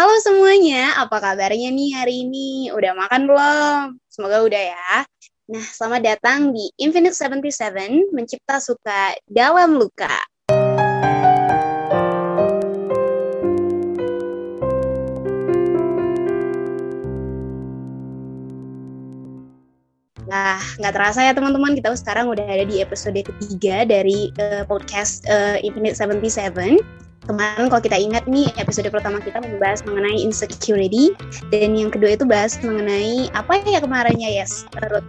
Halo semuanya, apa kabarnya nih hari ini? Udah makan belum? Semoga udah ya. Nah, selamat datang di Infinite 77, Mencipta Suka Dalam Luka. Nah, nggak terasa ya teman-teman, kita sekarang udah ada di episode ketiga dari uh, podcast uh, Infinite 77. Kemarin kalau kita ingat nih, episode pertama kita membahas mengenai insecurity, dan yang kedua itu bahas mengenai apa ya kemarinnya, Yes? Ruth?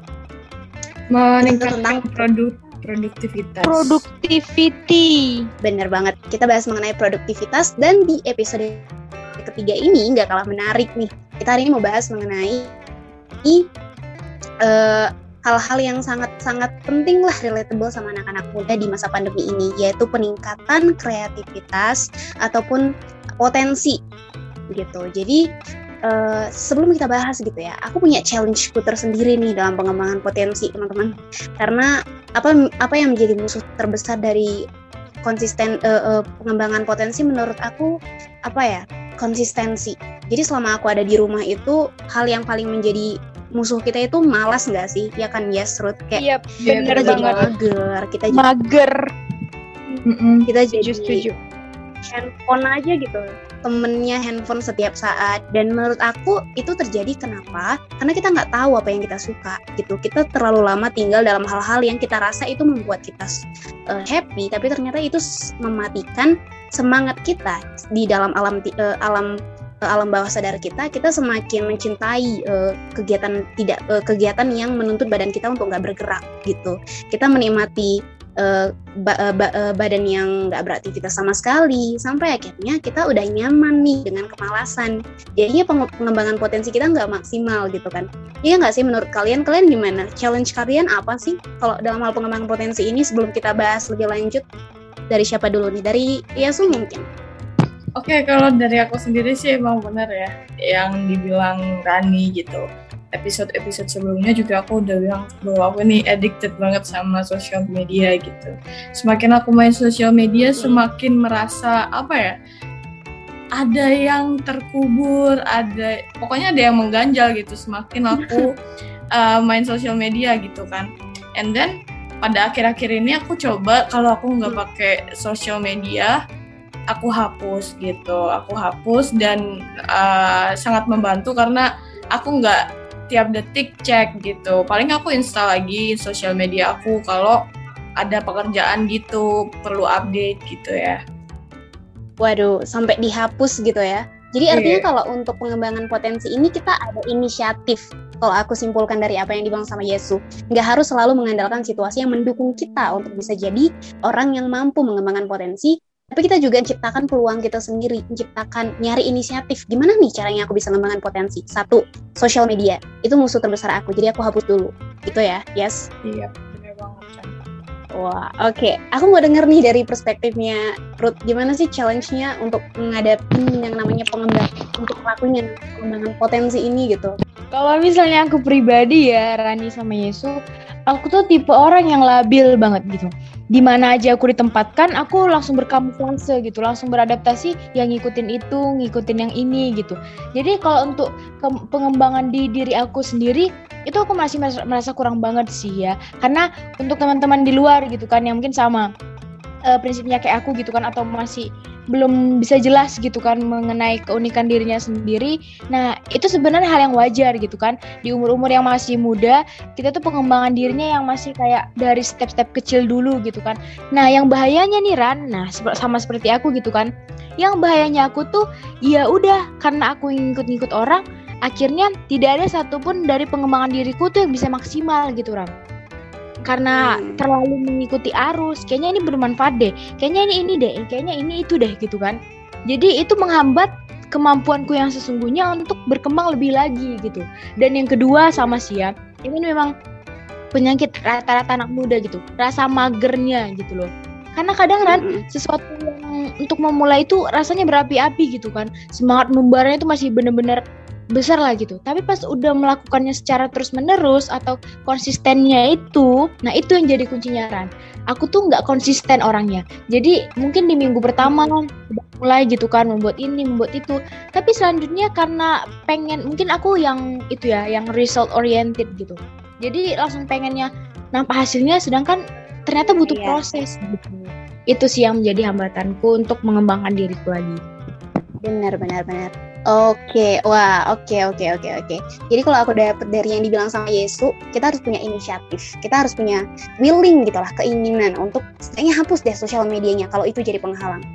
Meningkatkan tentang produk produktivitas. Productivity. Bener banget. Kita bahas mengenai produktivitas dan di episode ketiga ini nggak kalah menarik nih. Kita hari ini mau bahas mengenai eh, hal-hal yang sangat-sangat penting lah relatable sama anak-anak muda di masa pandemi ini yaitu peningkatan kreativitas ataupun potensi gitu. Jadi uh, sebelum kita bahas gitu ya, aku punya challenge-ku tersendiri nih dalam pengembangan potensi teman-teman. Karena apa apa yang menjadi musuh terbesar dari konsisten uh, uh, pengembangan potensi menurut aku apa ya konsistensi. Jadi selama aku ada di rumah itu hal yang paling menjadi musuh kita itu malas nggak sih? Ya kan yes Ruth? Kayak yep, kita jadi mager. Kita jadi mager. Kita jadi setuju. handphone aja gitu. Temennya handphone setiap saat. Dan menurut aku itu terjadi kenapa? Karena kita nggak tahu apa yang kita suka gitu. Kita terlalu lama tinggal dalam hal-hal yang kita rasa itu membuat kita uh, happy. Tapi ternyata itu mematikan semangat kita di dalam alam uh, alam alam bawah sadar kita, kita semakin mencintai uh, kegiatan tidak uh, kegiatan yang menuntut badan kita untuk nggak bergerak gitu. Kita menikmati uh, ba ba badan yang nggak beraktivitas sama sekali sampai akhirnya kita udah nyaman nih dengan kemalasan. Jadinya pengembangan potensi kita nggak maksimal gitu kan. Iya nggak sih menurut kalian? Kalian gimana? Challenge kalian apa sih kalau dalam hal pengembangan potensi ini sebelum kita bahas lebih lanjut? Dari siapa dulu nih? Dari Yasu mungkin. Oke, okay, kalau dari aku sendiri sih emang benar ya yang dibilang Rani gitu. Episode-episode sebelumnya juga aku udah bilang bahwa aku ini addicted banget sama sosial media gitu. Semakin aku main sosial media, semakin merasa apa ya? Ada yang terkubur, ada pokoknya ada yang mengganjal gitu. Semakin aku uh, main sosial media gitu kan. And then pada akhir-akhir ini aku coba kalau aku nggak pakai sosial media, aku hapus gitu. Aku hapus dan uh, sangat membantu karena aku nggak tiap detik cek gitu. Paling aku install lagi sosial media aku kalau ada pekerjaan gitu perlu update gitu ya. Waduh sampai dihapus gitu ya. Jadi artinya yeah. kalau untuk pengembangan potensi ini kita ada inisiatif. Kalau aku simpulkan dari apa yang dibilang sama Yesus, nggak harus selalu mengandalkan situasi yang mendukung kita untuk bisa jadi orang yang mampu mengembangkan potensi, tapi kita juga menciptakan peluang kita sendiri, menciptakan nyari inisiatif. Gimana nih caranya aku bisa mengembangkan potensi? Satu, sosial media. Itu musuh terbesar aku, jadi aku hapus dulu. Gitu ya, yes? Iya, benar banget. Wah, oke. Okay. Aku mau denger nih dari perspektifnya Ruth, gimana sih challenge-nya untuk menghadapi yang namanya pengembangan, untuk melakukan pengembangan potensi ini gitu? Kalau misalnya aku pribadi ya, Rani sama Yesus, aku tuh tipe orang yang labil banget gitu di mana aja aku ditempatkan aku langsung berkamuflase gitu langsung beradaptasi yang ngikutin itu ngikutin yang ini gitu. Jadi kalau untuk pengembangan di diri aku sendiri itu aku masih merasa kurang banget sih ya. Karena untuk teman-teman di luar gitu kan yang mungkin sama uh, prinsipnya kayak aku gitu kan atau masih belum bisa jelas gitu kan mengenai keunikan dirinya sendiri. Nah, itu sebenarnya hal yang wajar gitu kan. Di umur-umur yang masih muda, kita tuh pengembangan dirinya yang masih kayak dari step-step kecil dulu gitu kan. Nah, yang bahayanya nih Ran, nah sama seperti aku gitu kan. Yang bahayanya aku tuh ya udah karena aku ngikut-ngikut orang, akhirnya tidak ada satupun dari pengembangan diriku tuh yang bisa maksimal gitu Ran karena hmm. terlalu mengikuti arus kayaknya ini bermanfaat deh. Kayaknya ini ini deh kayaknya ini itu deh gitu kan. Jadi itu menghambat kemampuanku yang sesungguhnya untuk berkembang lebih lagi gitu. Dan yang kedua sama sih ya ini memang penyakit rata-rata anak muda gitu. Rasa magernya gitu loh. Karena kadang kan hmm. sesuatu yang untuk memulai itu rasanya berapi-api gitu kan. Semangat membaranya itu masih bener-bener besar lah gitu. Tapi pas udah melakukannya secara terus menerus atau konsistennya itu, nah itu yang jadi kuncinya kan. Aku tuh nggak konsisten orangnya. Jadi mungkin di minggu pertama mulai gitu kan membuat ini, membuat itu. Tapi selanjutnya karena pengen, mungkin aku yang itu ya, yang result oriented gitu. Jadi langsung pengennya nampak hasilnya, sedangkan ternyata butuh iya. proses gitu. Itu sih yang menjadi hambatanku untuk mengembangkan diriku lagi. Benar, benar, benar. Oke, wah, oke, oke, oke, oke. Jadi kalau aku dapet dari yang dibilang sama Yesu, kita harus punya inisiatif, kita harus punya willing gitulah, keinginan untuk setidaknya hapus deh sosial medianya kalau itu jadi penghalang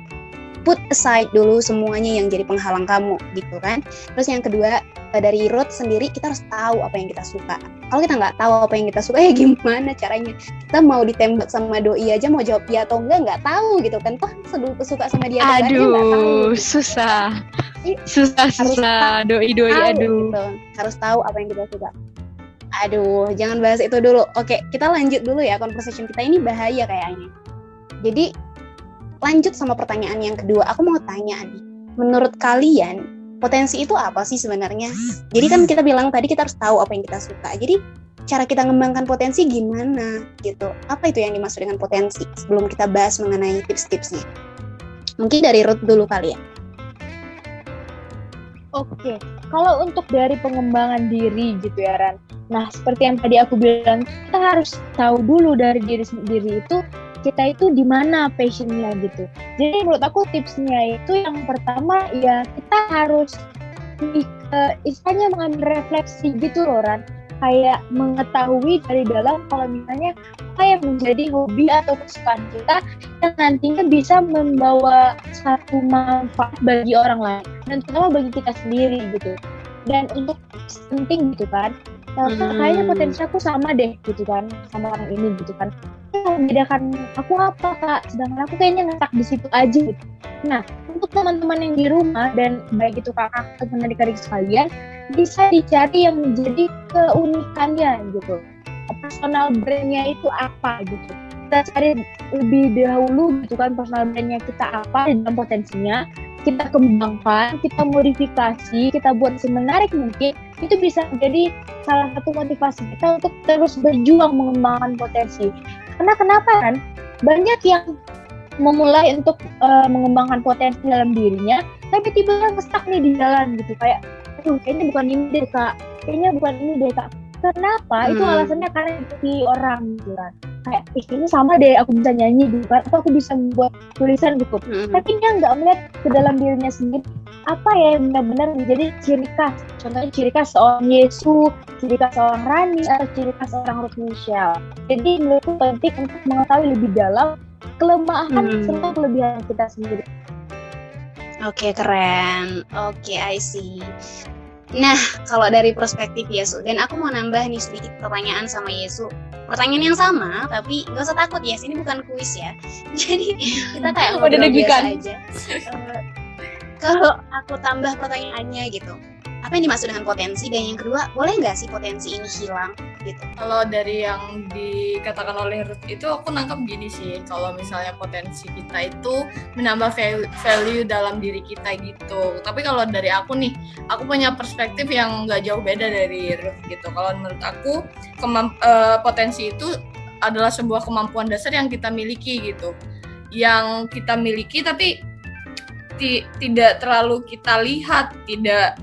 put aside dulu semuanya yang jadi penghalang kamu gitu kan. Terus yang kedua eh, dari Ruth sendiri kita harus tahu apa yang kita suka. Kalau kita nggak tahu apa yang kita suka ya gimana caranya? Kita mau ditembak sama doi aja mau jawab ya atau enggak nggak tahu gitu kan. Toh suka sama dia aduh aja, tahu, gitu. susah. Susah susah. doi doi tahu, aduh. gitu. harus tahu apa yang kita suka. Aduh jangan bahas itu dulu. Oke kita lanjut dulu ya conversation kita. Ini bahaya kayaknya. Jadi lanjut sama pertanyaan yang kedua, aku mau tanya Adi. Menurut kalian, potensi itu apa sih sebenarnya? Jadi kan kita bilang tadi kita harus tahu apa yang kita suka. Jadi cara kita mengembangkan potensi gimana gitu? Apa itu yang dimaksud dengan potensi? Sebelum kita bahas mengenai tips-tipsnya. Mungkin dari Ruth dulu kali ya. Oke, kalau untuk dari pengembangan diri gitu ya Ran. Nah, seperti yang tadi aku bilang, kita harus tahu dulu dari diri sendiri itu kita itu di mana passionnya gitu. Jadi menurut aku tipsnya itu yang pertama ya kita harus istilahnya mengambil refleksi gitu loh Ran. Kayak mengetahui dari dalam kalau misalnya apa yang menjadi hobi atau kesukaan kita yang nantinya bisa membawa satu manfaat bagi orang lain dan terutama bagi kita sendiri gitu. Dan untuk penting gitu kan, nah, hmm. kayaknya potensi aku sama deh gitu kan sama orang ini gitu kan. Membedakan aku apa kak. Sedangkan aku kayaknya ngetak di situ aja gitu. nah untuk teman-teman yang di rumah dan baik itu kakak ataupun adik-adik sekalian bisa dicari yang menjadi keunikannya gitu. Personal brandnya itu apa gitu. Kita cari lebih dahulu gitu kan personal brandnya kita apa dalam potensinya kita kembangkan, kita modifikasi, kita buat semenarik mungkin, itu bisa menjadi salah satu motivasi kita untuk terus berjuang mengembangkan potensi. Karena kenapa kan? Banyak yang memulai untuk uh, mengembangkan potensi dalam dirinya, tapi tiba-tiba ngestak nih di jalan gitu kayak, aduh kayaknya bukan ini deh kak, kayaknya bukan ini deh kak. Kenapa? Hmm. Itu alasannya karena di orang gitu kan. Kayak, ih ini sama deh aku bisa nyanyi gitu kan, atau aku bisa membuat tulisan gitu. Hmm. Tapi dia nggak melihat ke dalam dirinya sendiri apa ya yang benar-benar menjadi ciri khas. Contohnya ciri khas seorang Yesus, ciri khas seorang Rani, atau ciri khas seorang Ruth Michelle. Jadi menurutku penting untuk mengetahui lebih dalam kelemahan hmm. serta kelebihan kita sendiri. Oke, okay, keren. Oke, okay, I see. Nah, kalau dari perspektif Yesu, dan aku mau nambah nih sedikit pertanyaan sama Yesu. Pertanyaan yang sama, tapi nggak usah takut ya, ini bukan kuis ya. Jadi kita kayak ngobrol biasa aja. Uh, kalau aku tambah pertanyaannya gitu, apa yang dimaksud dengan potensi? Dan yang kedua boleh nggak sih potensi ini hilang gitu? Kalau dari yang dikatakan oleh Ruth itu aku nangkep gini sih. Kalau misalnya potensi kita itu menambah value dalam diri kita gitu. Tapi kalau dari aku nih aku punya perspektif yang nggak jauh beda dari Ruth gitu. Kalau menurut aku uh, potensi itu adalah sebuah kemampuan dasar yang kita miliki gitu. Yang kita miliki tapi tidak terlalu kita lihat, tidak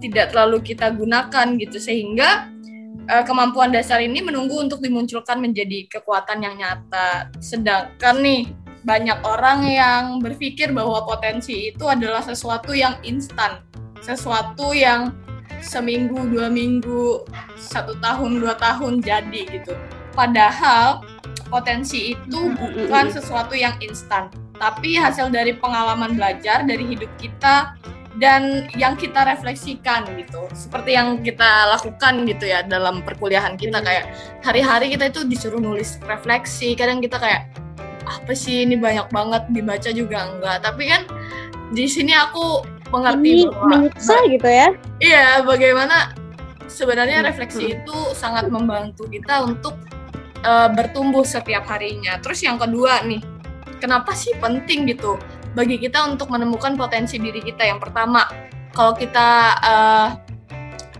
tidak terlalu kita gunakan gitu sehingga uh, kemampuan dasar ini menunggu untuk dimunculkan menjadi kekuatan yang nyata. Sedangkan nih banyak orang yang berpikir bahwa potensi itu adalah sesuatu yang instan, sesuatu yang seminggu, dua minggu, satu tahun, dua tahun jadi gitu. Padahal potensi itu bukan sesuatu yang instan, tapi hasil dari pengalaman belajar dari hidup kita dan yang kita refleksikan gitu. Seperti yang kita lakukan gitu ya dalam perkuliahan kita kayak hari-hari kita itu disuruh nulis refleksi. Kadang kita kayak apa sih ini banyak banget dibaca juga enggak. Tapi kan di sini aku mengerti ini bahwa menyiksa gitu ya? Iya bagaimana sebenarnya refleksi hmm. itu sangat membantu kita untuk uh, bertumbuh setiap harinya. Terus yang kedua nih kenapa sih penting gitu bagi kita untuk menemukan potensi diri kita yang pertama kalau kita uh,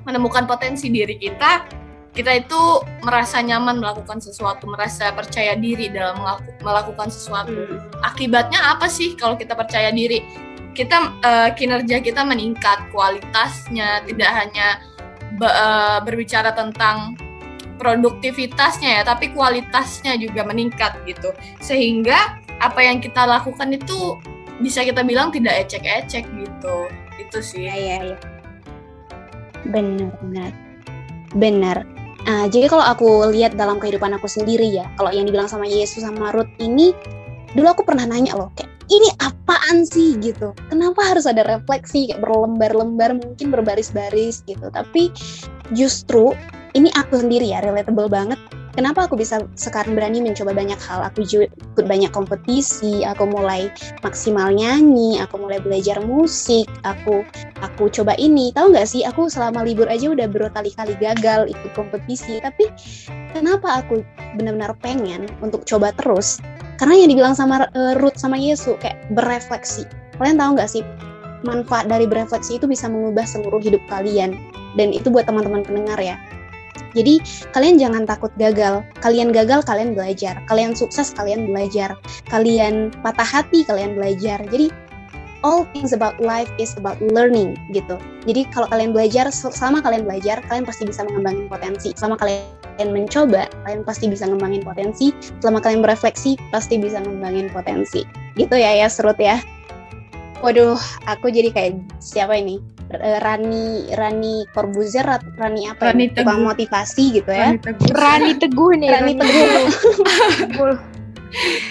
menemukan potensi diri kita kita itu merasa nyaman melakukan sesuatu, merasa percaya diri dalam melakukan sesuatu. Hmm. Akibatnya apa sih kalau kita percaya diri? Kita uh, kinerja kita meningkat, kualitasnya tidak hanya be, uh, berbicara tentang produktivitasnya ya, tapi kualitasnya juga meningkat gitu. Sehingga apa yang kita lakukan itu bisa kita bilang tidak ecek-ecek gitu. Itu sih. Iya, iya. Ya. Benar, benar. Benar Nah, jadi kalau aku lihat dalam kehidupan aku sendiri ya, kalau yang dibilang sama Yesus sama Ruth ini, dulu aku pernah nanya loh, kayak ini apaan sih gitu? Kenapa harus ada refleksi kayak berlembar-lembar, mungkin berbaris-baris gitu? Tapi justru ini aku sendiri ya, relatable banget kenapa aku bisa sekarang berani mencoba banyak hal? Aku ikut banyak kompetisi aku mulai maksimal nyanyi aku mulai belajar musik aku aku coba ini. Tahu nggak sih? Aku selama libur aja udah berkali-kali gagal ikut kompetisi. Tapi kenapa aku benar-benar pengen untuk coba terus? Karena yang dibilang sama uh, Ruth sama Yesus kayak berefleksi. Kalian tahu nggak sih? Manfaat dari berefleksi itu bisa mengubah seluruh hidup kalian. Dan itu buat teman-teman pendengar ya jadi kalian jangan takut gagal. Kalian gagal, kalian belajar. Kalian sukses, kalian belajar. Kalian patah hati, kalian belajar. Jadi all things about life is about learning gitu. Jadi kalau kalian belajar, selama kalian belajar, kalian pasti bisa mengembangin potensi. Selama kalian mencoba, kalian pasti bisa ngembangin potensi. Selama kalian berefleksi, pasti bisa ngembangin potensi. Gitu ya ya, serut ya. Waduh, aku jadi kayak siapa ini? Eh, Rani Rani Corbuzier Rani apa Rani ya? Teguh. motivasi gitu ya. Rani Teguh, Rani Teguh nih Rani Teguh.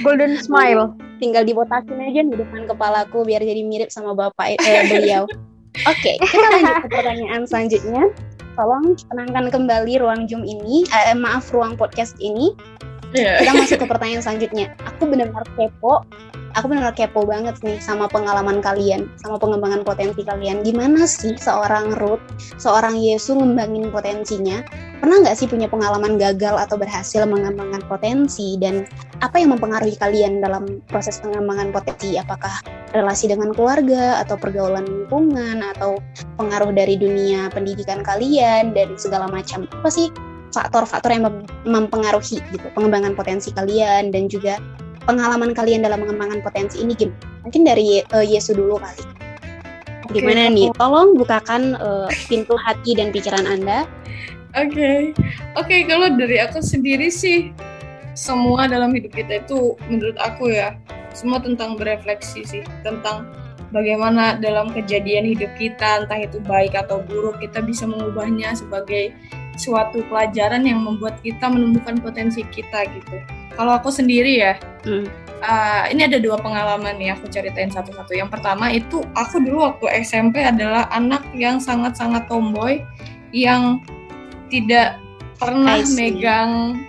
Golden Smile. Tinggal dibotakin aja di depan kepalaku biar jadi mirip sama bapak eh, beliau. Oke okay, kita lanjut ke pertanyaan selanjutnya. Tolong tenangkan kembali ruang Zoom ini eh, maaf ruang podcast ini. Yeah. kita masuk ke pertanyaan selanjutnya. Aku benar-benar kepo aku benar kepo banget nih sama pengalaman kalian, sama pengembangan potensi kalian. Gimana sih seorang Ruth, seorang Yesus ngembangin potensinya? Pernah nggak sih punya pengalaman gagal atau berhasil mengembangkan potensi? Dan apa yang mempengaruhi kalian dalam proses pengembangan potensi? Apakah relasi dengan keluarga, atau pergaulan lingkungan, atau pengaruh dari dunia pendidikan kalian, dan segala macam? Apa sih faktor-faktor yang mempengaruhi gitu pengembangan potensi kalian dan juga pengalaman kalian dalam mengembangkan potensi ini gimana? Mungkin dari uh, Yesu dulu kali. Gimana okay, nih? Tolong bukakan uh, pintu hati dan pikiran Anda. Oke, okay. oke okay, kalau dari aku sendiri sih semua dalam hidup kita itu menurut aku ya semua tentang berefleksi sih tentang bagaimana dalam kejadian hidup kita entah itu baik atau buruk kita bisa mengubahnya sebagai suatu pelajaran yang membuat kita menemukan potensi kita gitu kalau aku sendiri ya, hmm. uh, ini ada dua pengalaman nih aku ceritain satu-satu. Yang pertama itu aku dulu waktu SMP adalah anak yang sangat-sangat tomboy yang tidak pernah megang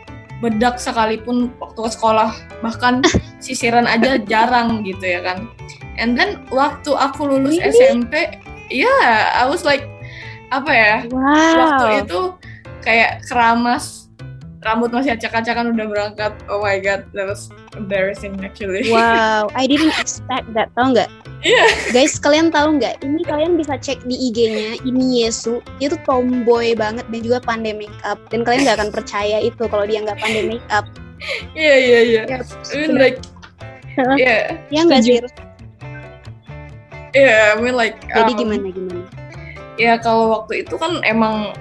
bedak sekalipun waktu sekolah bahkan sisiran aja jarang gitu ya kan and then waktu aku lulus really? SMP ya yeah, I was like apa ya wow. waktu itu kayak keramas rambut masih acak-acakan udah berangkat. Oh my god, that was embarrassing actually. Wow, I didn't expect that. Tahu nggak? Iya. Yeah. Guys, kalian tahu nggak? Ini kalian bisa cek di IG-nya. Ini Yesu, dia tuh tomboy banget dan juga pandai make up. Dan kalian nggak akan percaya itu kalau dia nggak pandai make up. Iya iya iya. I mean like, yeah. Ya nggak sih? Yeah, I mean like. Jadi um, gimana gimana? Ya kalau waktu itu kan emang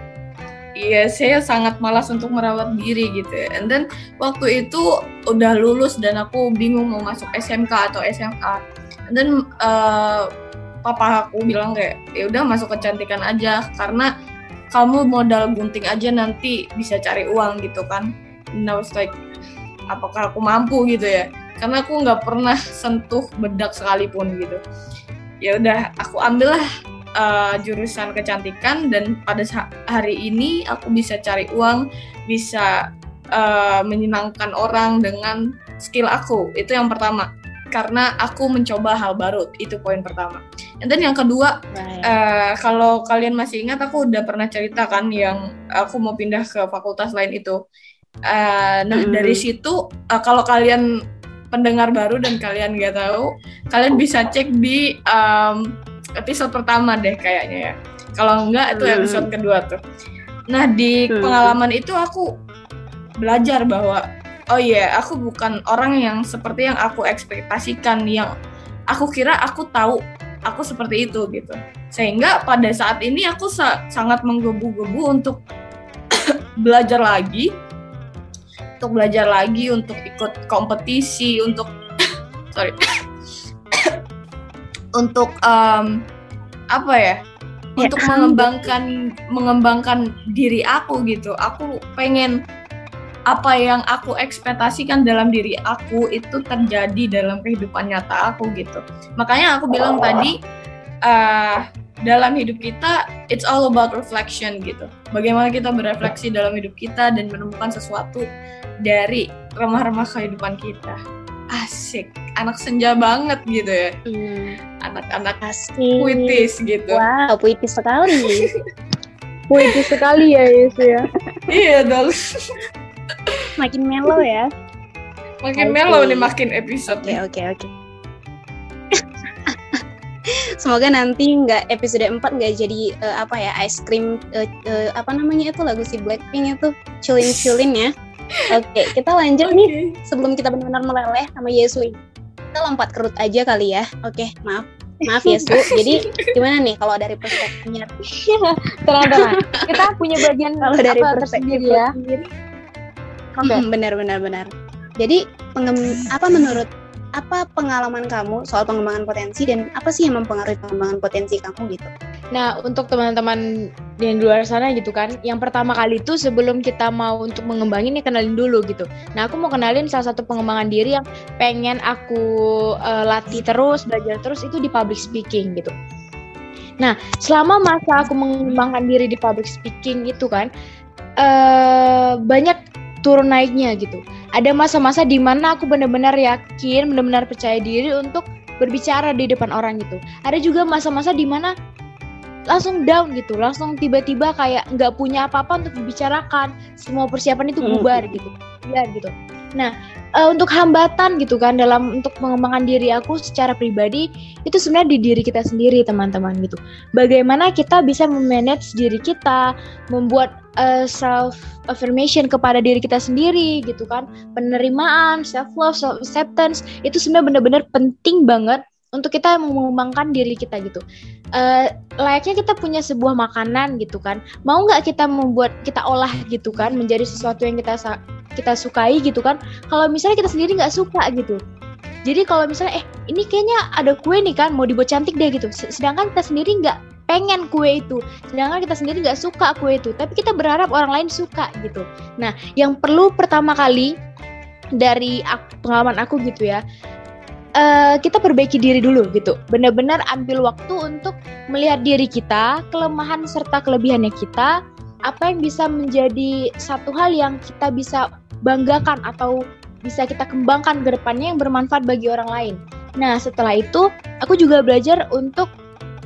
Iya, saya sangat malas untuk merawat diri gitu. Ya. And then waktu itu udah lulus dan aku bingung mau masuk SMK atau SMA. And then uh, papa aku bilang kayak ya udah masuk kecantikan aja karena kamu modal gunting aja nanti bisa cari uang gitu kan. And I was like apakah aku mampu gitu ya? Karena aku nggak pernah sentuh bedak sekalipun gitu. Ya udah aku ambillah uh, jurusan kecantikan dan pada hari ini aku bisa cari uang, bisa uh, menyenangkan orang dengan skill aku. Itu yang pertama. Karena aku mencoba hal baru, itu poin pertama. Dan yang kedua, uh, kalau kalian masih ingat aku udah pernah cerita kan yang aku mau pindah ke fakultas lain itu. Uh, nah mm. dari situ uh, kalau kalian pendengar baru dan kalian nggak tahu, kalian bisa cek di um, episode pertama deh kayaknya ya. Kalau enggak itu Hmm. episode kedua tuh. Nah di Hmm. pengalaman itu aku belajar bahwa oh iya aku bukan orang yang seperti yang aku ekspektasikan yang aku kira aku tahu aku seperti itu gitu. Sehingga pada saat ini aku sa- sangat menggebu-gebu untuk belajar lagi untuk belajar lagi untuk ikut kompetisi untuk sorry untuk em, apa ya? Ya, untuk mengembangkan mengembangkan diri aku gitu. Aku pengen apa yang aku ekspektasikan dalam diri aku itu terjadi dalam kehidupan nyata aku gitu. Makanya aku bilang tadi eh, dalam hidup kita it's all about reflection gitu. Bagaimana kita berefleksi dalam hidup kita dan menemukan sesuatu dari remah-remah kehidupan kita asik anak senja banget gitu ya Hmm, anak-anak asik. puitis gitu Wow, puitis sekali. Puitis sekali ya Yesu ya. iya dong Makin melo ya. makin Oke. melo nih makin episode Oke, oke, oke. Semoga nanti nggak episode 4 nggak jadi eh, apa ya ice cream eh, eh, apa namanya itu lagu si Blackpink itu chillin chillin ya. Oke, kita lanjut nih sebelum kita benar-benar meleleh sama Yesu ini. Kita lompat kerut aja kali ya. Oke, maaf. Maaf Yesu. Jadi gimana nih kalau dari perspektifnya tenang. Kita punya bagian kalau dari perspektif ya. sendiri? Oke. Hmm, benar benar benar. Jadi pengem- apa menurut apa pengalaman kamu soal pengembangan potensi dan apa sih yang mempengaruhi pengembangan potensi kamu gitu? Nah, untuk teman-teman di luar sana gitu kan, yang pertama kali itu sebelum kita mau untuk mengembangin ya kenalin dulu gitu. Nah, aku mau kenalin salah satu pengembangan diri yang pengen aku eh, latih terus, belajar terus itu di public speaking gitu. Nah, selama masa aku mengembangkan diri di public speaking itu kan eh banyak turun naiknya gitu. Ada masa-masa di mana aku benar-benar yakin, benar-benar percaya diri untuk berbicara di depan orang gitu. Ada juga masa-masa di mana langsung down gitu, langsung tiba-tiba kayak nggak punya apa-apa untuk dibicarakan, semua persiapan itu Hmm. bubar gitu, ya gitu. Nah, eh, untuk hambatan gitu kan dalam untuk mengembangkan diri aku secara pribadi itu sebenarnya di diri kita sendiri teman-teman gitu. Bagaimana kita bisa memanage diri kita, membuat eh, self affirmation kepada diri kita sendiri gitu kan, penerimaan, self love, self acceptance itu sebenarnya benar-benar penting banget untuk kita mengembangkan diri kita gitu. Eh, layaknya kita punya sebuah makanan gitu kan. Mau nggak kita membuat kita olah gitu kan menjadi sesuatu yang kita kita sukai gitu kan. Kalau misalnya kita sendiri nggak suka gitu. Jadi kalau misalnya eh ini kayaknya ada kue nih kan mau dibuat cantik deh gitu. Sedangkan kita sendiri nggak pengen kue itu. Sedangkan kita sendiri nggak suka kue itu. Tapi kita berharap orang lain suka gitu. Nah yang perlu pertama kali dari ak- pengalaman aku gitu ya eh, kita perbaiki diri dulu gitu benar-benar ambil waktu untuk melihat diri kita, kelemahan serta kelebihannya kita, apa yang bisa menjadi satu hal yang kita bisa banggakan atau bisa kita kembangkan ke depannya yang bermanfaat bagi orang lain. Nah, setelah itu aku juga belajar untuk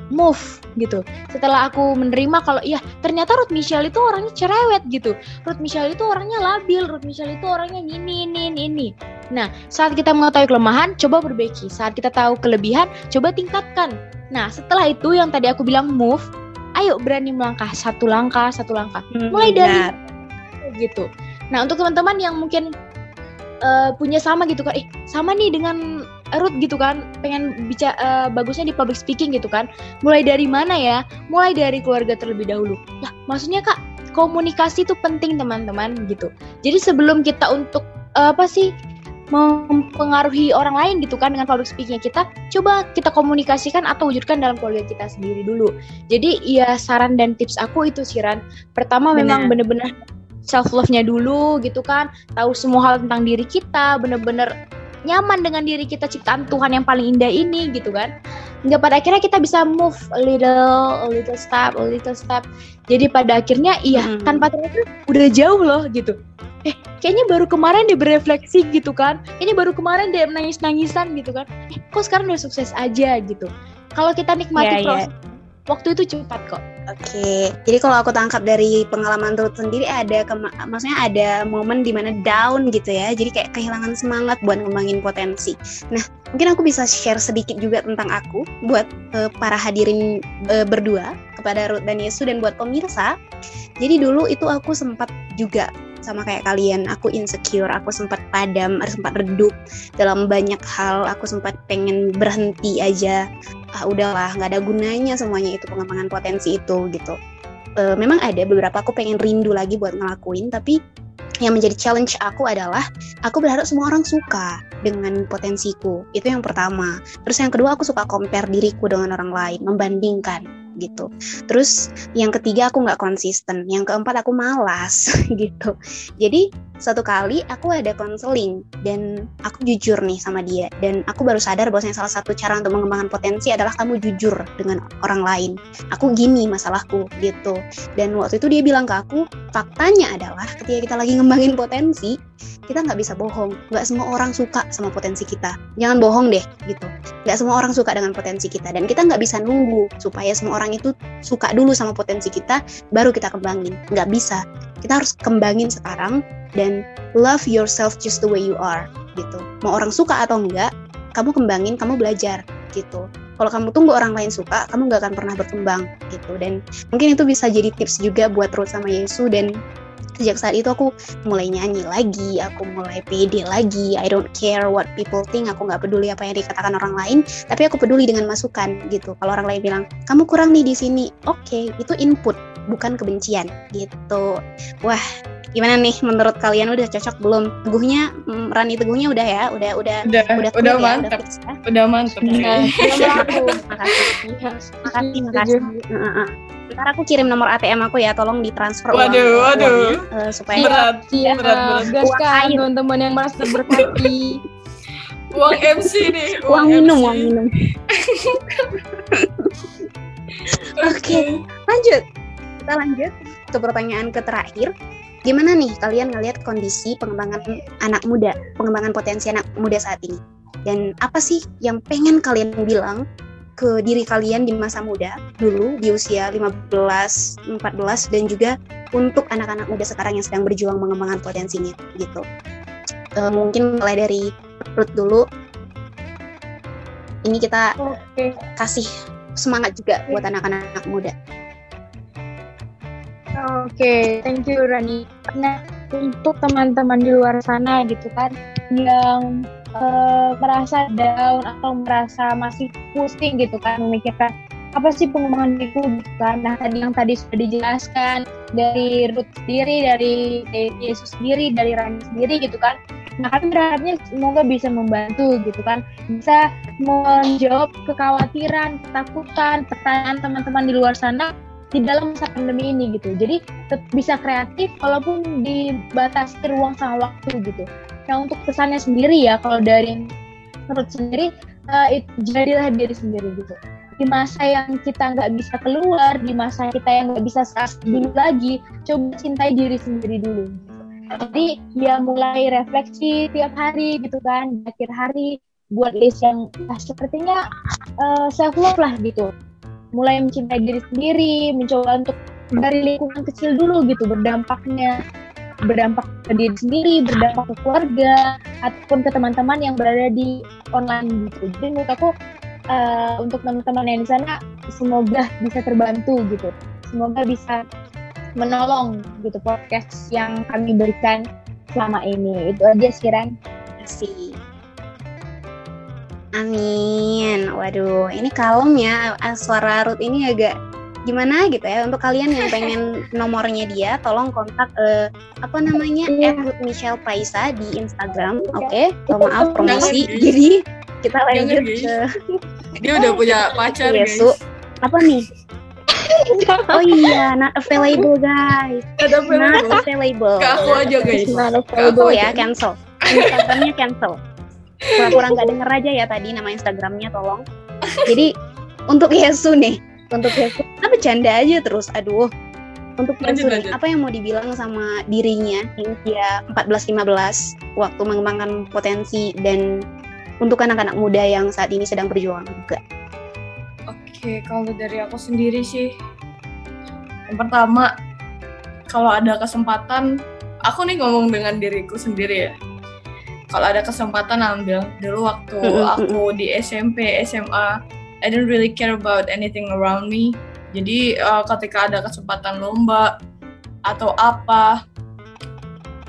move gitu. Setelah aku menerima kalau iya ternyata Ruth Michelle itu orangnya cerewet gitu. Ruth Michelle itu orangnya labil, Ruth Michelle itu orangnya ini ini ini. Nah, saat kita mengetahui kelemahan, coba perbaiki. Saat kita tahu kelebihan, coba tingkatkan. Nah, setelah itu yang tadi aku bilang move, ayo berani melangkah satu langkah, satu langkah. Mulai dari gitu. Nah, untuk teman-teman yang mungkin eh, punya sama gitu kan, eh sama nih dengan Ruth gitu kan, pengen bicara bagusnya di public speaking gitu kan. Mulai dari mana ya? Mulai dari keluarga terlebih dahulu. Lah, maksudnya Kak, komunikasi itu penting teman-teman gitu. Jadi sebelum kita untuk eh, apa sih mempengaruhi orang lain gitu kan dengan public speakingnya kita coba kita komunikasikan atau wujudkan dalam keluarga kita sendiri dulu jadi ya saran dan tips aku itu sih Ran pertama memang Benar. bener-bener self love-nya dulu gitu kan tahu semua hal tentang diri kita bener-bener nyaman dengan diri kita ciptaan Tuhan yang paling indah ini gitu kan. Hingga pada akhirnya kita bisa move a little a little step a little step. Jadi pada akhirnya iya Mm. tanpa terasa udah jauh loh gitu. Eh kayaknya baru kemarin dia berefleksi gitu kan. Kayaknya baru kemarin dia nangis nangisan gitu kan. Eh kok sekarang udah sukses aja gitu. Kalau kita nikmati Iya, iya. proses waktu itu cepat kok Oke, jadi kalau aku tangkap dari pengalaman Ruth sendiri ada, maksudnya ada momen di mana down gitu ya, jadi kayak kehilangan semangat buat ngembangin potensi. Nah, mungkin aku bisa share sedikit juga tentang aku buat uh, para hadirin uh, berdua kepada Ruth dan Yesus dan buat pemirsa. Jadi dulu itu aku sempat juga sama kayak kalian, aku insecure, aku sempat padam, sempat redup dalam banyak hal, aku sempat pengen berhenti aja ah udahlah nggak ada gunanya semuanya itu pengembangan potensi itu gitu. Uh, memang ada beberapa aku pengen rindu lagi buat ngelakuin tapi yang menjadi challenge aku adalah aku berharap semua orang suka dengan potensiku. Itu yang pertama. Terus yang kedua aku suka compare diriku dengan orang lain membandingkan gitu. Terus yang ketiga aku nggak konsisten, yang keempat aku malas gitu. Jadi satu kali aku ada konseling dan aku jujur nih sama dia dan aku baru sadar bahwasanya salah satu cara untuk mengembangkan potensi adalah kamu jujur dengan orang lain. Aku gini masalahku gitu. Dan waktu itu dia bilang ke aku, faktanya adalah ketika kita lagi ngembangin potensi, kita nggak bisa bohong. Nggak semua orang suka sama potensi kita. Jangan bohong deh gitu. Nggak semua orang suka dengan potensi kita dan kita nggak bisa nunggu supaya semua orang itu suka dulu sama potensi kita, baru kita kembangin. Nggak bisa. Kita harus kembangin sekarang dan love yourself just the way you are gitu mau orang suka atau enggak kamu kembangin kamu belajar gitu kalau kamu tunggu orang lain suka kamu nggak akan pernah berkembang gitu dan mungkin itu bisa jadi tips juga buat Ruth sama Yesu dan sejak saat itu aku mulai nyanyi lagi, aku mulai pede lagi. I don't care what people think. Aku nggak peduli apa yang dikatakan orang lain, tapi aku peduli dengan masukan gitu. Kalau orang lain bilang kamu kurang nih di sini, oke, okay, itu input bukan kebencian gitu. Wah, gimana nih menurut kalian udah cocok belum teguhnya mm, Rani teguhnya udah ya udah udah udah udah, udah ya, mantap udah, ya? udah mantap ya. makasih makasih makasih ntar aku kirim nomor ATM aku ya tolong ditransfer waduh uang, waduh. Uh, supaya berat ya, berat berat gaskan teman-teman yang merasa berkati. Uang MC nih uang, uang minum uang minum. Oke okay, lanjut. Kita lanjut ke pertanyaan ke terakhir. Gimana nih kalian ngelihat kondisi pengembangan anak muda, pengembangan potensi anak muda saat ini? Dan apa sih yang pengen kalian bilang ke diri kalian di masa muda dulu di usia 15, 14 dan juga untuk anak-anak muda sekarang yang sedang berjuang mengembangkan potensinya gitu. E, mungkin mulai dari Ruth dulu. Ini kita okay. kasih semangat juga buat anak-anak muda. Oke, okay, thank you Rani. Nah, untuk teman-teman di luar sana gitu kan yang uh, merasa down atau merasa masih pusing gitu kan memikirkan apa sih pengembangan diriku gitu kan. Nah, tadi yang tadi sudah dijelaskan dari Ruth sendiri, dari, dari Yesus sendiri, dari Rani sendiri gitu kan. Nah, kami berharapnya semoga bisa membantu gitu kan. Bisa menjawab kekhawatiran, ketakutan, pertanyaan teman-teman di luar sana di dalam masa pandemi ini gitu. Jadi bisa kreatif walaupun dibatasi ruang sama waktu gitu. Nah untuk pesannya sendiri ya kalau dari menurut sendiri uh, it, jadilah diri sendiri gitu. Di masa yang kita nggak bisa keluar, di masa kita yang nggak bisa dulu lagi, coba cintai diri sendiri dulu. Gitu. Jadi ya mulai refleksi tiap hari gitu kan, akhir hari buat list yang ya, sepertinya uh, self love lah gitu mulai mencintai diri sendiri, mencoba untuk dari lingkungan kecil dulu gitu berdampaknya berdampak ke diri sendiri, berdampak ke keluarga ataupun ke teman-teman yang berada di online gitu. Jadi menurut aku uh, untuk teman-teman yang di sana semoga bisa terbantu gitu. Semoga bisa menolong gitu podcast yang kami berikan selama ini. Itu aja sih Ran. Terima. Amin. Waduh, ini kalem ya. Suara Ruth ini agak gimana gitu ya untuk kalian yang pengen nomornya dia tolong kontak uh, apa namanya yeah. Michelle Paisa di Instagram oke? Okay? oh, maaf promosi jadi kita lanjut ke dia udah punya pacar Yesu guys. apa nih? Oh iya not available guys. Not available, not available. ke aku aja guys. not available ya cancel. Instagramnya cancel. Pura-pura nggak denger aja ya tadi nama Instagramnya tolong. Jadi untuk Yesu nih untuk kita bercanda aja terus aduh untuk Yesu nih, apa yang mau dibilang sama dirinya di usia 14-15 waktu mengembangkan potensi dan untuk anak-anak muda yang saat ini sedang berjuang juga oke Oke, kalau dari aku sendiri sih, yang pertama, kalau ada kesempatan, aku nih ngomong dengan diriku sendiri ya. Kalau ada kesempatan ambil. Dulu waktu aku di SMP, SMA, I didn't really care about anything around me. Jadi uh, ketika ada kesempatan lomba atau apa,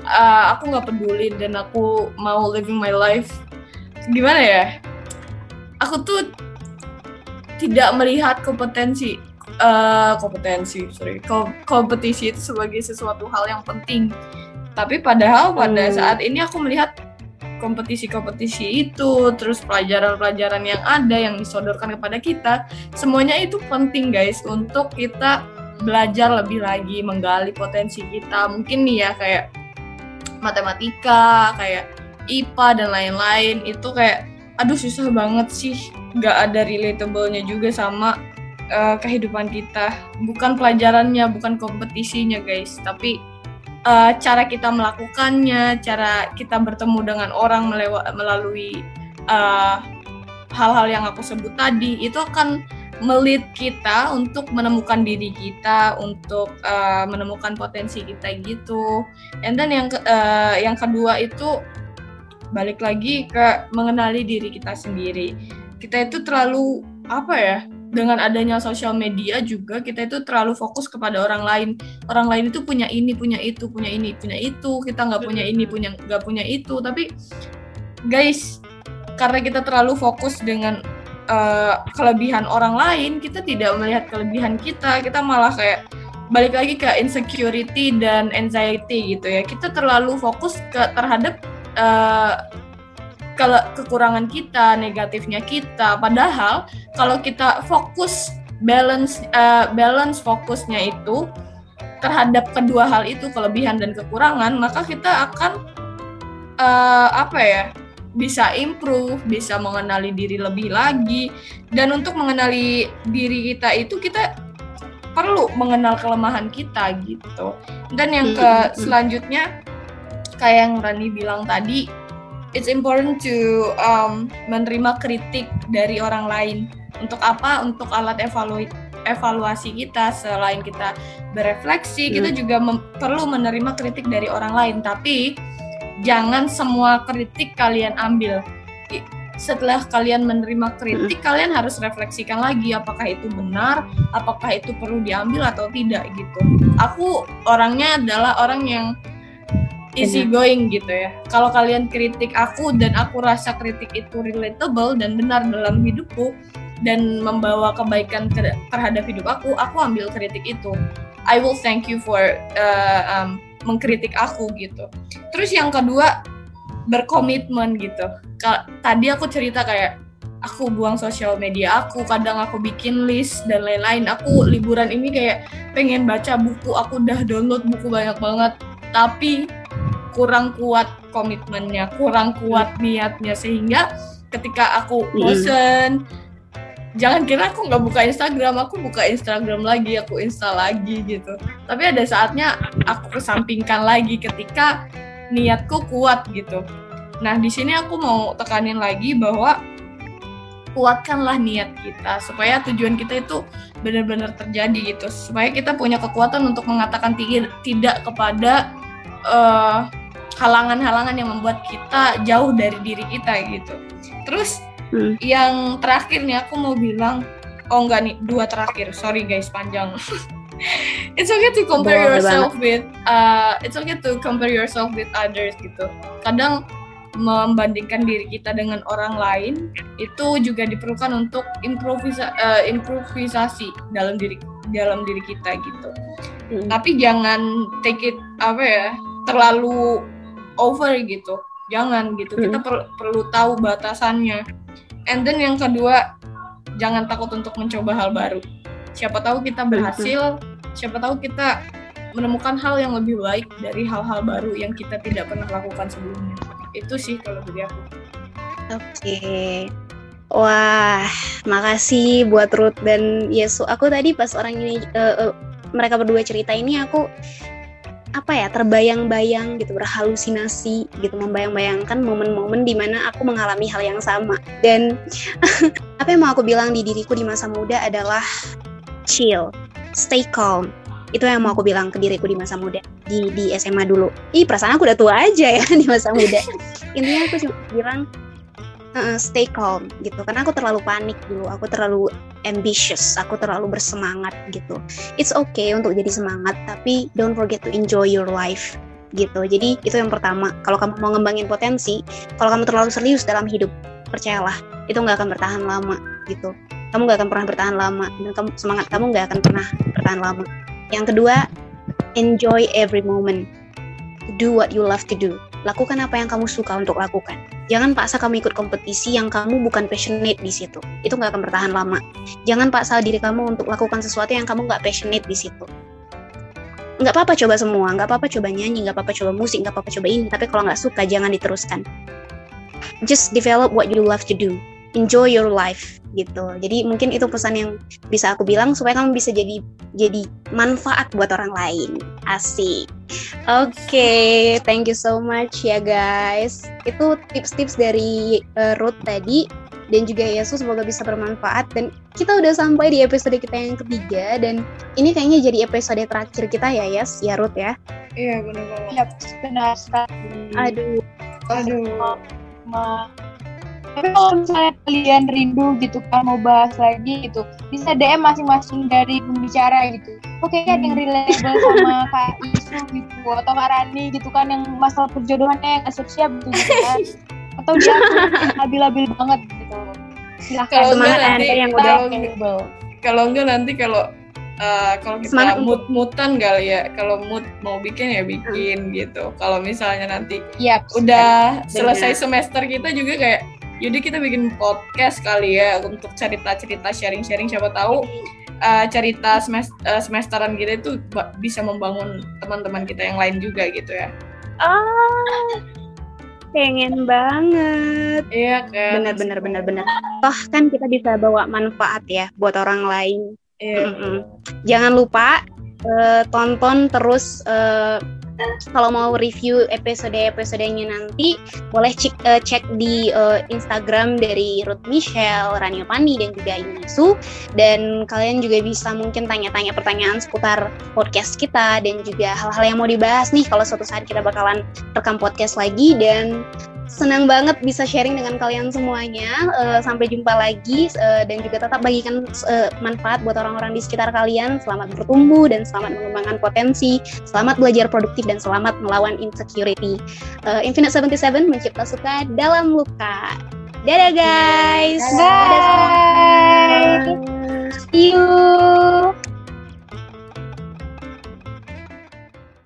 uh, aku nggak peduli dan aku mau living my life. Gimana ya? Aku tuh tidak melihat kompetensi uh, kompetensi sorry kom kompetisi itu sebagai sesuatu hal yang penting tapi padahal pada hmm. saat ini aku melihat kompetisi-kompetisi itu terus pelajaran-pelajaran yang ada yang disodorkan kepada kita semuanya itu penting guys untuk kita belajar lebih lagi menggali potensi kita. Mungkin nih ya kayak matematika kayak IPA dan lain-lain itu kayak aduh susah banget sih. Nggak ada relatable-nya juga sama uh, kehidupan kita. Bukan pelajarannya bukan kompetisinya guys. Tapi uh, cara kita melakukannya cara kita bertemu dengan orang melalui hal eh, hal-hal yang aku sebut tadi itu akan melit kita untuk menemukan diri kita untuk uh, menemukan potensi kita gitu. And then yang uh, yang kedua itu balik lagi ke mengenali diri kita sendiri. Kita itu terlalu apa ya dengan adanya sosial media juga kita itu terlalu fokus kepada orang lain. Orang lain itu punya ini punya itu punya ini punya itu. Kita nggak punya ini punya nggak punya itu. Tapi guys karena kita terlalu fokus dengan uh, kelebihan orang lain kita tidak melihat kelebihan kita. Kita malah kayak balik lagi ke insecurity dan anxiety gitu ya. Kita terlalu fokus ke terhadap uh, kalau kekurangan kita, negatifnya kita. Padahal kalau kita fokus balance uh, balance fokusnya itu terhadap kedua hal itu kelebihan dan kekurangan, maka kita akan uh, apa ya? bisa improve, bisa mengenali diri lebih lagi. Dan untuk mengenali diri kita itu kita perlu mengenal kelemahan kita gitu. Dan yang ke hmm, hmm. selanjutnya kayak yang Rani bilang tadi, it's important to um, menerima kritik dari orang lain. Untuk apa? Untuk alat evalu evaluasi kita selain kita berefleksi, hmm. kita juga perlu menerima kritik dari orang lain. Tapi jangan semua kritik kalian ambil. Setelah kalian menerima kritik, hmm. kalian harus refleksikan lagi apakah itu benar, apakah itu perlu diambil atau tidak gitu. Aku orangnya adalah orang yang easy going gitu ya. Kalau kalian kritik aku dan aku rasa kritik itu relatable dan benar dalam hidupku dan membawa kebaikan terhadap hidup aku, aku ambil kritik itu. I will thank you for uh, um, mengkritik aku gitu. Terus yang kedua berkomitmen gitu. Tadi aku cerita kayak aku buang sosial media aku, kadang aku bikin list dan lain-lain. Aku liburan ini kayak pengen baca buku, aku udah download buku banyak banget. Tapi kurang kuat komitmennya, kurang kuat niatnya sehingga ketika aku hmm. bosen mm. jangan kira aku nggak buka Instagram, aku buka Instagram lagi, aku install lagi gitu. Tapi ada saatnya aku kesampingkan lagi ketika niatku kuat gitu. Nah, di sini aku mau tekanin lagi bahwa kuatkanlah niat kita supaya tujuan kita itu benar-benar terjadi gitu. Supaya kita punya kekuatan untuk mengatakan tidak kepada uh, halangan-halangan yang membuat kita jauh dari diri kita gitu. Terus hmm. yang terakhir nih aku mau bilang, oh enggak nih dua terakhir, sorry guys panjang. it's okay to compare Boleh yourself banget. with, uh, it's okay to compare yourself with others gitu. Kadang membandingkan diri kita dengan orang lain itu juga diperlukan untuk improvisa uh, improvisasi dalam diri dalam diri kita gitu. Hmm. Tapi jangan take it apa ya terlalu over gitu. Jangan gitu. Kita hmm. per perlu tahu batasannya. And then yang kedua jangan takut untuk mencoba hal baru. Siapa tahu kita berhasil siapa tahu kita menemukan hal yang lebih baik dari hal-hal baru yang kita tidak pernah lakukan sebelumnya. Itu sih kalau dari aku. Oke. Okay. wah makasih buat Ruth dan Yesu. Aku tadi pas orang ini uh, uh, mereka berdua cerita ini aku apa ya terbayang-bayang gitu berhalusinasi gitu membayang-bayangkan momen-momen di mana aku mengalami hal yang sama. Dan apa yang mau aku bilang di diriku di masa muda adalah chill stay calm. Itu yang mau aku bilang ke diriku di masa muda di di SMA dulu. Ih perasaan aku udah tua aja ya di masa muda. Intinya aku cuma bilang stay calm gitu. Karena aku terlalu panik dulu aku terlalu ambitious aku terlalu bersemangat gitu. It's okay untuk jadi semangat tapi don't forget to enjoy your life gitu. Jadi itu yang pertama. Kalau kamu mau ngembangin potensi kalau kamu terlalu serius dalam hidup percayalah itu nggak akan bertahan lama gitu. Kamu nggak akan pernah bertahan lama dan kamu semangat kamu nggak akan pernah bertahan lama. Yang kedua enjoy every moment. Do what you love to do lakukan apa yang kamu suka untuk lakukan Jangan paksa kamu ikut kompetisi yang kamu bukan passionate di situ. Itu nggak akan bertahan lama. Jangan paksa diri kamu untuk lakukan sesuatu yang kamu nggak passionate di situ. Nggak apa-apa coba semua, nggak apa-apa coba nyanyi, nggak apa-apa coba musik, nggak apa-apa coba ini. Tapi kalau nggak suka, jangan diteruskan. Just develop what you love to do. Enjoy your life gitu. Jadi mungkin itu pesan yang bisa aku bilang supaya kamu bisa jadi jadi manfaat buat orang lain. Asik. Oke, okay, thank you so much ya guys. Itu tips-tips dari uh, Ruth tadi dan juga Yesus semoga bisa bermanfaat dan kita udah sampai di episode kita yang ketiga dan ini kayaknya jadi episode terakhir kita ya Yes, ya Ruth ya. Iya benar banget. Iya benar sekali. Aduh. Aduh. Ma tapi kalau misalnya kalian rindu gitu kan mau bahas lagi gitu bisa DM masing-masing dari pembicara gitu. Oke kan yang relatable sama Kak Isu gitu atau Kak Rani gitu kan yang masalah perjodohannya yang siap-siap gitu, gitu kan. Atau dia labil-labil banget gitu. Silahkan. Kalau enggak nanti yang udah kalau, kalau enggak nanti kalau uh, kalau kita Semangat mut-mutan kali ya kalau mood mau bikin ya bikin hmm. gitu. Kalau misalnya nanti yep, udah selesai semester kita juga kayak jadi kita bikin podcast kali ya untuk cerita-cerita sharing-sharing siapa tahu uh, cerita semester, uh, semesteran kita itu bisa membangun teman-teman kita yang lain juga gitu ya. Ah, pengen banget. Iya kan. Benar benar benar benar. Toh kan kita bisa bawa manfaat ya buat orang lain. Iya. Mm -mm. Jangan lupa uh, tonton terus uh, kalau mau review episode-episodenya nanti boleh cek, uh, cek di uh, Instagram dari Ruth Michelle, Ranio Pani dan juga Inisu dan kalian juga bisa mungkin tanya-tanya pertanyaan seputar podcast kita dan juga hal-hal yang mau dibahas nih kalau suatu saat kita bakalan rekam podcast lagi. Dan senang banget bisa sharing dengan kalian semuanya. Uh, sampai jumpa lagi uh, dan juga tetap bagikan uh, manfaat buat orang-orang di sekitar kalian. Selamat bertumbuh dan selamat mengembangkan potensi. Selamat belajar produktif dan selamat melawan insecurity. Uh, Infinite 77 mencipta suka dalam luka. Dadah guys. Bye. Dadah. Bye. See you.